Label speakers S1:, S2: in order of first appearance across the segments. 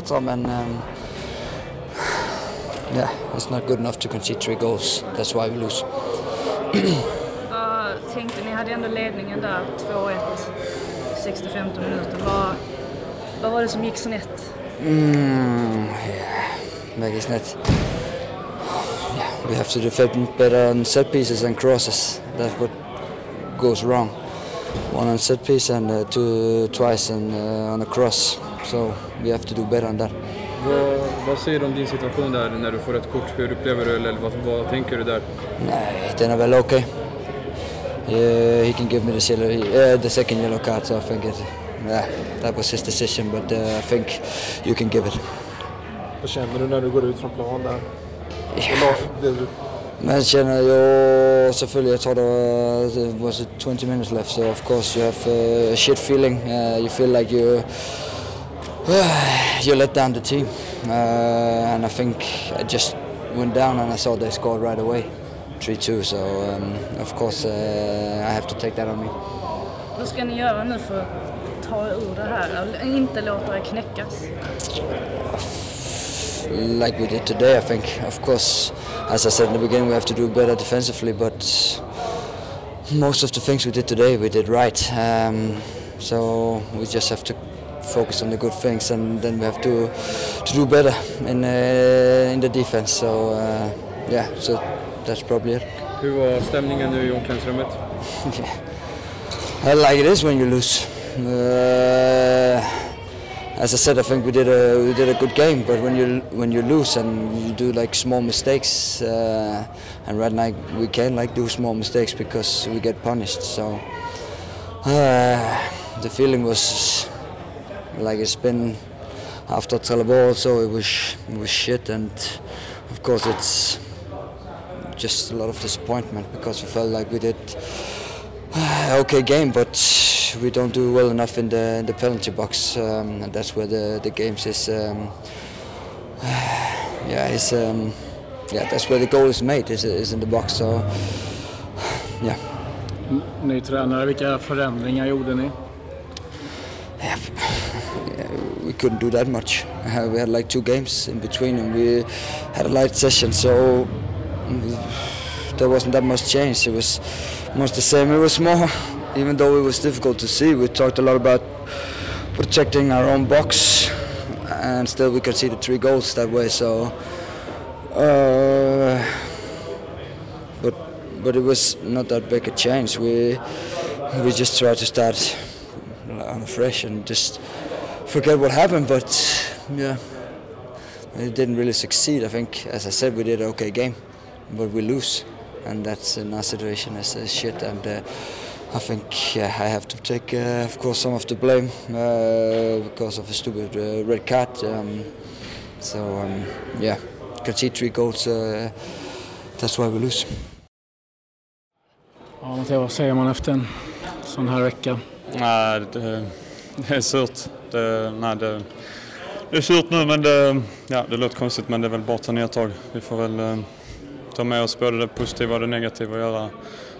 S1: bättre men um, yeah, it's not good enough to concede three goals. That's why we lose.
S2: Vad tänkte ni? hade ändå ledningen där, 2-1, 60-15 minuter. Vad, vad var det som gick snett?
S1: Mm, yeah, it's not. Yeah, we have to defend better on set pieces and crosses. That's what goes wrong. One on set piece and uh, two twice and, uh, on a cross. So we have to do better on that.
S3: Vad, vad säger du om din situation där när du får ett kort? Hur upplever du eller vad, vad tänker du där?
S1: Nej, den är väl okej. Yeah, he can give me the, yellow, uh, the second yellow card, so I think it, yeah, that was his decision, but uh, I think you can give it.
S4: Vad känner du när du går ut från plan där?
S1: Yeah.
S4: Det
S1: Men känner jag selvfølgelig, jag tror det var, det was it 20 minutes left, so of course you have uh, a shit feeling. Uh, you feel like you you let down the team, uh, and I think I just went down and I saw they scored right away, 3-2. So um, of course uh, I have to take that on me.
S2: Vad ska ni göra nu för att ta er ur det här? Inte låta er knäckas?
S1: like we did today, I think. Of course, as I said in the beginning, we have to do better defensively, but most of the things we did today, we did right. Um, so we just have to focus on the good things, and then we have to to do better in uh, in the defense. So uh, yeah, so that's probably it.
S3: Hur var stämningen nu i omklädningsrummet?
S1: I like it is when you lose. Uh, as I said, I think we did a we did a good game, but when you when you lose and you do like small mistakes, uh, and right now we can like do small mistakes because we get punished. So uh, the feeling was like it's been after Trelleborg also it was it was shit, and of course it's just a lot of disappointment because we felt like we did okay game, but we don't do well enough in the in the penalty box, um, and that's where the the games is. Um, yeah, it's um, yeah, that's where the goal is made. Is is in the box. So yeah.
S4: Ny tränare, vilka förändringar gjorde ni?
S1: Yeah, we couldn't do that much. Uh, we had like two games in between, and we had a light session, so mm, there wasn't that much change. It was much the same. It was more, even though it was difficult to see. We talked a lot about protecting our own box, and still we conceded three goals that way. So, uh, but but it was not that big a change. We we just tried to start on fresh and just forget what happened. But yeah, it didn't really succeed. I think, as I said, we did an okay game, but we lose, and that's in our situation as a shit. And uh, I think yeah, I have to take, uh, of course, some of the blame uh, because of a stupid uh, red card. Um, so um, yeah, concede three goals. Uh, that's why we lose.
S4: Ja, vad säger man efter en sån här vecka?
S5: Nej, det, det är surt. Det, nej, det, det är surt nu men det, ja, det låter konstigt men det är väl bara att ta nya tag. Vi får väl eh, ta med oss både det positiva och det negativa och göra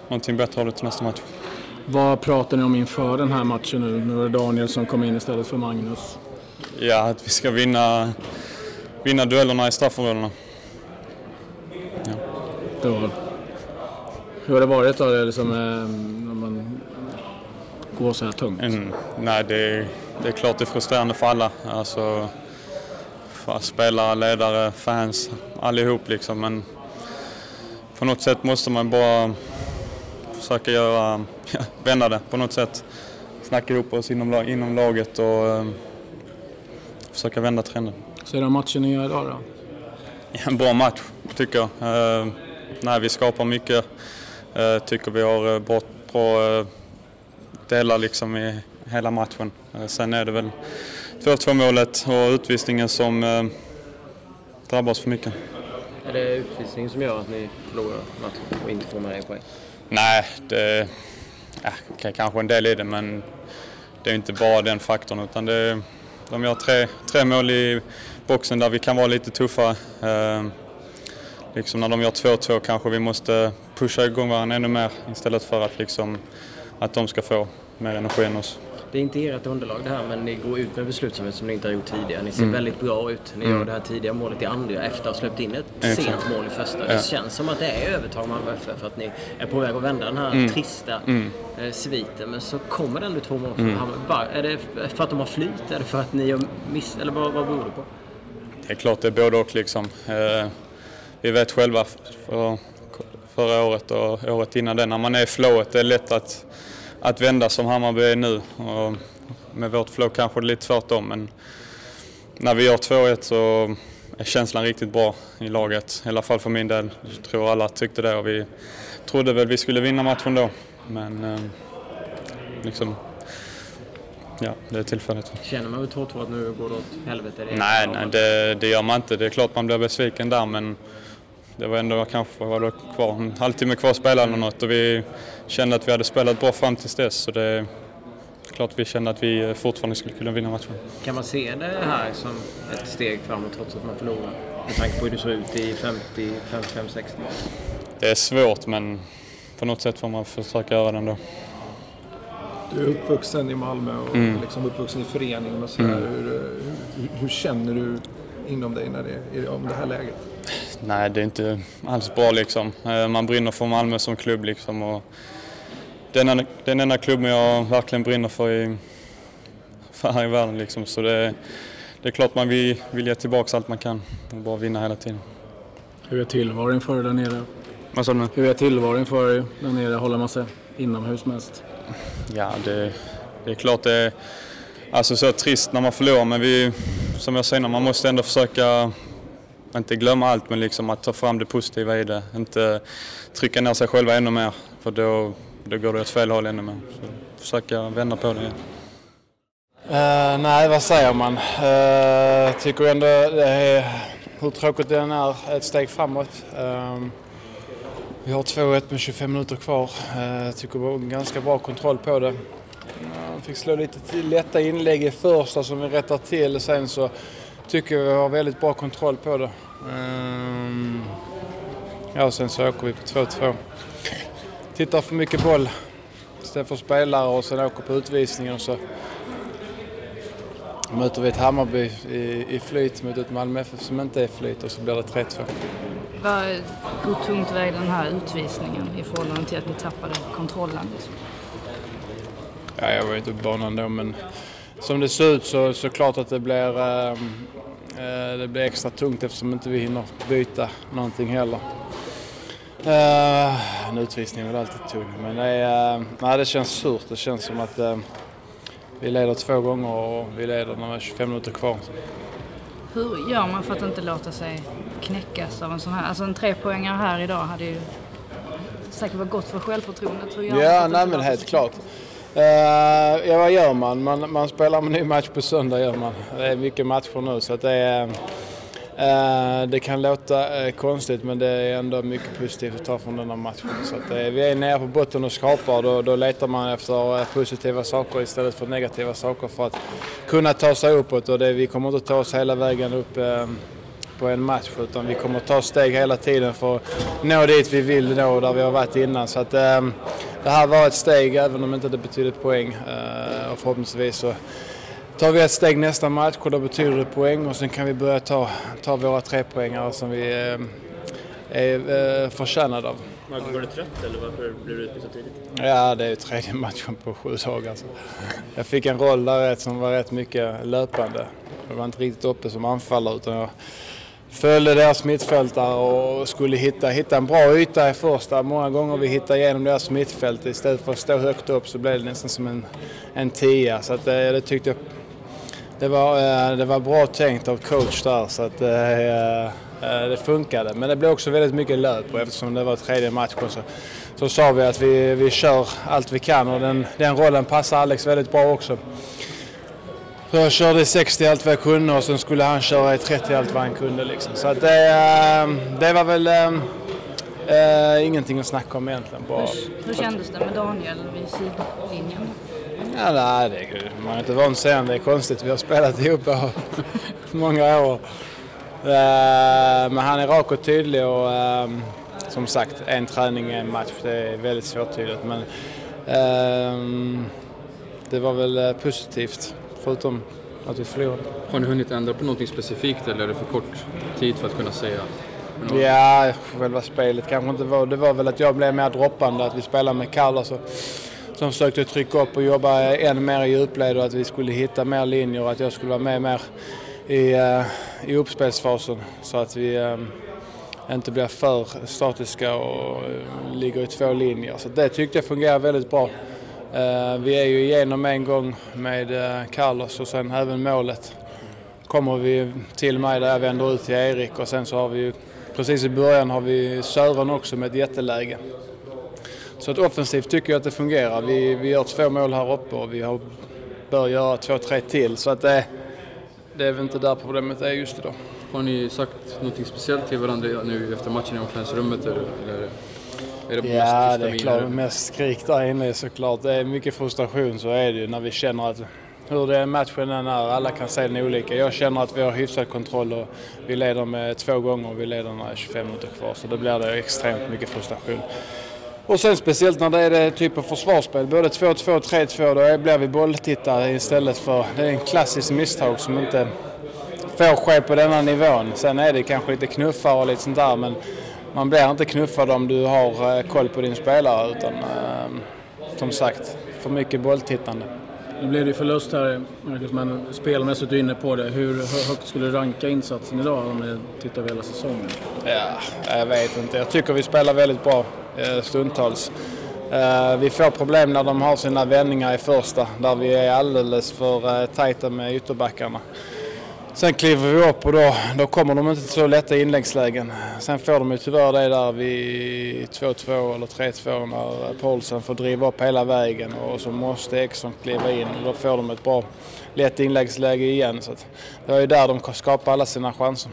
S5: någonting bättre av det till nästa match.
S4: Vad pratar ni om inför den här matchen nu? Nu är det Daniel som kom in istället för Magnus.
S5: Ja, att vi ska vinna, vinna duellerna i straffområdena.
S4: Då, hur har det varit då, det liksom, eh, går så tungt?
S5: Mm, nej, det är, det är klart det är frustrerande för alla. Alltså, för spelare, ledare, fans, allihop liksom. Men på något sätt måste man bara försöka göra, ja, vända det på något sätt. Snacka ihop oss inom, inom laget och eh, försöka vända trenden.
S4: Så är det matchen ni gör idag då?
S5: En bra match tycker jag. Eh, nej, vi skapar mycket. Eh, tycker vi har eh, bra, bra eh, delar liksom i hela matchen. Eh, sen är det väl 2-2 målet och utvisningen som eh, drabbar oss för mycket.
S6: Är det utvisningen som gör att ni förlorar matchen och inte får med er poäng?
S5: Nej, det ja, kanske en del i det men det är inte bara den faktorn utan det, de gör tre, tre mål i boxen där vi kan vara lite tuffare. Eh, liksom när de gör 2-2 kanske vi måste pusha igång varandra ännu mer istället för att, liksom, att de ska få mer energi än oss.
S6: det är inte ert underlag det här, men ni går ut med beslutsamhet som ni inte har gjort tidigare. Ni ser
S5: Mm.
S6: väldigt bra ut. Ni gör det här tidiga målet i andra efter att ha släppt in ett
S5: Exakt.
S6: sent mål i första.
S5: Ja.
S6: Det känns som att det är övertag Malmö FF för att ni är på väg att vända den här
S5: Mm.
S6: trista
S5: Mm.
S6: eh, sviten. Men så kommer det ändå två mål från
S5: Mm.
S6: Hammarby. Är det för att de har flyt? Är det för att ni har miss... Eller vad, vad beror det på?
S5: Det är klart det är både och liksom. Eh, vi vet själva för, förra året och året innan det, när man är i flowet, det är lätt att, att vända som Hammarby är nu. Och med vårt flow kanske det är lite tvärtom, men när vi gör 2-1 så är känslan riktigt bra i laget. I alla fall för min del. Jag tror alla tyckte det och vi trodde väl vi skulle vinna matchen då. Men eh, liksom, ja, det är tillfälligt.
S6: Känner man väl 2-2 att nu går det åt helvete? Det
S5: Nej, nej det, det gör man inte. Det är klart man blir besviken där men det var ändå kanske var det kvar, en halvtimme kvar att spela eller något och vi kände att vi hade spelat bra fram tills dess så det är klart vi kände att vi fortfarande skulle kunna vinna matchen.
S6: Kan man se det här som ett steg framåt trots att man förlorar? Med tanke på hur det såg ut i 50, 55, 60?
S5: Det är svårt men på något sätt får man försöka göra det ändå.
S7: Du är uppvuxen i Malmö och
S5: Mm.
S7: liksom uppvuxen i föreningen och så.
S5: Mm.
S7: Hur, hur, hur känner du inom dig när det, är- om det här läget?
S5: Nej, det är inte alls bra liksom. Eh, Man brinner för Malmö som klubb liksom och den enda, den enda klubben jag verkligen brinner för i, för här i världen liksom. Så det, det är klart man vill, vill ge tillbaka allt man kan och bara vinna hela tiden.
S4: Hur är tillvaron för er där nere?
S5: Vad sa du nu?
S4: Hur är tillvaron för er där nere? Håller man sig inomhus mest?
S5: Ja, det, det är klart det är alltså så trist när man förlorar men vi, som jag säger, man måste ändå försöka inte glömma allt men liksom att ta fram det positiva i det. Inte trycka ner sig själva ännu mer för då, då går det åt fel håll ännu mer. Så försöka vända på det igen.
S8: Uh, nej, vad säger man? Uh, tycker ändå det är, hur tråkigt det än är, ett steg framåt. Uh, vi har 2-1 med 25 minuter kvar. Uh, jag tycker vi har ganska bra kontroll på det. Uh, fick slå lite lätta inlägg i första som vi rättar till. Sen så tycker jag vi har väldigt bra kontroll på det. Um, ja, sen så åker vi på 2-2. Tittar för mycket boll istället för spelare och sen åker på utvisningen och så möter vi ett Hammarby i, i flyt mot ett Malmö FF som inte är i flyt och så blir det 3-2.
S2: Hur tungt väger den här utvisningen i förhållande till att ni tappade kontrollen? Liksom?
S8: Ja, jag var inte på banan då men som det ser ut så, så klart att det blir, ehm, eh, det blir extra tungt eftersom inte vi hinner byta någonting heller. Eh, en utvisning är väl alltid tung men det, är, eh, nej, det känns surt. Det känns som att eh, vi leder två gånger och vi leder när det är 25 minuter kvar.
S2: Hur gör man för att inte låta sig knäckas av en sån här... Alltså en trepoängare här idag hade ju säkert varit gott för självförtroendet. Hur gör man
S8: Ja,
S2: att
S8: nej men helt klart. Uh, ja, vad gör man? man? Man spelar en ny match på söndag gör man. Det är mycket matcher nu så att det är... Uh, det kan låta uh, konstigt men det är ändå mycket positivt att ta från den här matchen. Så att, uh, vi är nere på botten och skrapar då, då letar man efter positiva saker istället för negativa saker för att kunna ta sig uppåt och det, vi kommer inte ta oss hela vägen upp på en match utan vi kommer ta steg hela tiden för att nå dit vi vill nå där vi har varit innan. Så att, det här var ett steg även om inte det betyder poäng eh, och förhoppningsvis så tar vi ett steg nästa match och då betyder det poäng och sen kan vi börja ta, ta våra tre poängare som vi eh, är eh, förtjänade av.
S6: Var du trött eller varför blev du ute så tidigt?
S8: Ja, det är ju tredje matchen på sju dagar. Så. Jag fick en roll där som var rätt mycket löpande. Jag var inte riktigt uppe som anfallare utan jag följde deras mittfältare och skulle hitta, hitta en bra yta i första. Många gånger vi hittade igenom deras mittfält istället för att stå högt upp så blev det nästan som en, en tia. Så att, eh, det tyckte jag det var, eh, det var bra tänkt av coach där så att eh, eh det funkade. Men det blev också väldigt mycket löp och eftersom det var tredje matchen så, så sa vi att vi, vi kör allt vi kan och den, den rollen passar Alex väldigt bra också. Så jag körde i 60 allt vad jag kunde och sen skulle han köra i 30 allt vad han kunde. Liksom. Så att det, eh, det var väl eh, ingenting att snacka om egentligen. Bara,
S2: Hur, hur kändes det med Daniel vid sidlinjen?
S8: Ja, nej, det, är- man är inte van att honom. Det är konstigt. Vi har spelat ihop i många år. Eh, Men han är rak och tydlig och ehm, som sagt, en träning en match. Det är väldigt svårtydligt. Men ehm, det var väl eh, positivt, förutom att vi förlorade.
S3: Har ni hunnit ändra på något specifikt eller är det för kort tid för att kunna säga?
S8: Ja, själva spelet kanske inte var... Det var väl att jag blev mer droppande, att vi spelade med Carlos och, som försökte trycka upp och jobba än mer i djupled och att vi skulle hitta mer linjer och att jag skulle vara med mer i, uh, i uppspelsfasen så att vi um, inte blir för statiska och uh, ligger i två linjer. Så det tyckte jag fungerade väldigt bra. Eh, vi är ju igenom en gång med eh, Carlos och sen även målet kommer vi till mig där jag vänder ut till Erik och sen så har vi ju precis i början har vi Sören också med ett jätteläge. Så att offensivt tycker jag att det fungerar. Vi, vi gör två mål här uppe och vi har, bör göra två, tre till. Så att det, det är väl inte där problemet är just idag.
S3: Har ni sagt något speciellt till varandra nu efter matchen i omklädningsrummet? Eller, eller är det
S8: ja, det är klart. Mest skrik där inne såklart. Det är mycket frustration, så är det ju när vi känner att hur det matchen än är, alla kan se den olika. Jag känner att vi har hyfsad kontroll och vi leder med två gånger och vi leder när det är 25 minuter kvar. Så då blir det extremt mycket frustration. Och sen speciellt när det är det typ av försvarsspel, både 2-2 och 3-2, då blir vi bolltittare istället för... Det är en klassisk misstag som inte får ske på denna nivån. Sen är det kanske lite knuffar och lite sånt där, men man blir inte knuffad om du har eh, koll på din spelare, utan eh, som sagt, för mycket bolltittande.
S4: Nu blev det förlust här, Marcus, men spelmässigt du är inne på det. Hur högt skulle du ranka insatsen idag om ni tittar över hela säsongen?
S8: Ja, jag vet inte. Jag tycker vi spelar väldigt bra eh, stundtals. Eh, vi får problem när de har sina vändningar i första, där vi är alldeles för tajta med ytterbackarna. Sen kliver vi upp och då, då kommer de inte till så lätta inläggslägen. Sen får de ju tyvärr det där vid 2-2 eller 3-2 när Paulsen får driva upp hela vägen och så måste Ekström kliva in och då får de ett bra lätt inläggsläge igen. Så det var ju där de skapade alla sina chanser.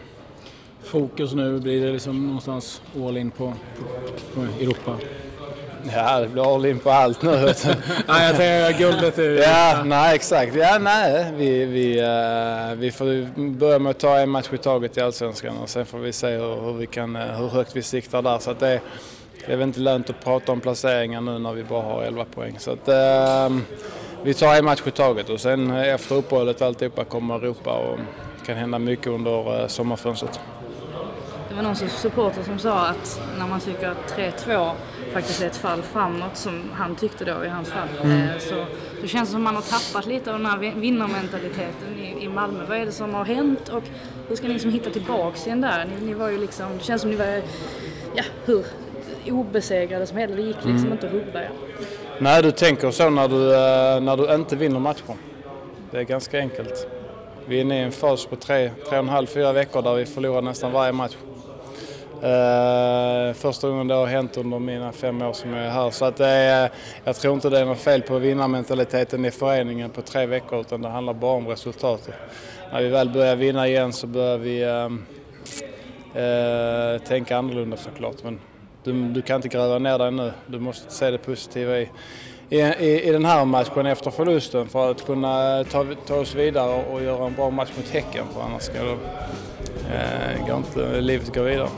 S4: Fokus nu, blir det liksom någonstans all in på, på Europa?
S8: Ja, det blir all in på allt nu.
S4: nej, jag tänker guldet är...
S8: Ja, nej exakt. Ja, nej, vi, vi, uh, vi får börja med att ta en match i taget i Allsvenskan och sen får vi se hur, hur, vi kan, uh, hur högt vi siktar där. Så att det, det är väl inte lönt att prata om placeringar nu när vi bara har 11 poäng. Så att, uh, vi tar en match i taget och sen efter uppehållet alltihopa kommer Europa och det kan hända mycket under sommarfönstret.
S2: Det var någon supporter som sa att när man tycker att 3-2 faktiskt är ett fall framåt som han tyckte då i hans fall. Mm. Eh, så det känns som att man har tappat lite av den här vinnarmentaliteten i, i Malmö. Vad är det som har hänt och hur ska ni liksom hitta tillbaks igen där? Ni, ni var ju liksom, det känns som ni var, ja hur obesegrade som helst. Det gick liksom mm. inte att rubba er.
S8: Nej, du tänker så när du, eh, när du inte vinner matcher. Det är ganska enkelt. Vi är inne i en fas på tre, tre och en halv, fyra veckor där vi förlorar nästan varje match. Eh, första gången det har hänt under mina fem år som jag är här. Så att det är, jag tror inte det är något fel på vinnarmentaliteten i föreningen på tre veckor utan det handlar bara om resultatet. När vi väl börjar vinna igen så börjar vi eh, eh, tänka annorlunda såklart. Men du, du, kan inte gräva ner dig nu. Du måste se det positiva i, i, i, den här matchen efter förlusten för att kunna ta, ta oss vidare och göra en bra match mot Häcken för annars ska det, eh, går inte livet gå vidare.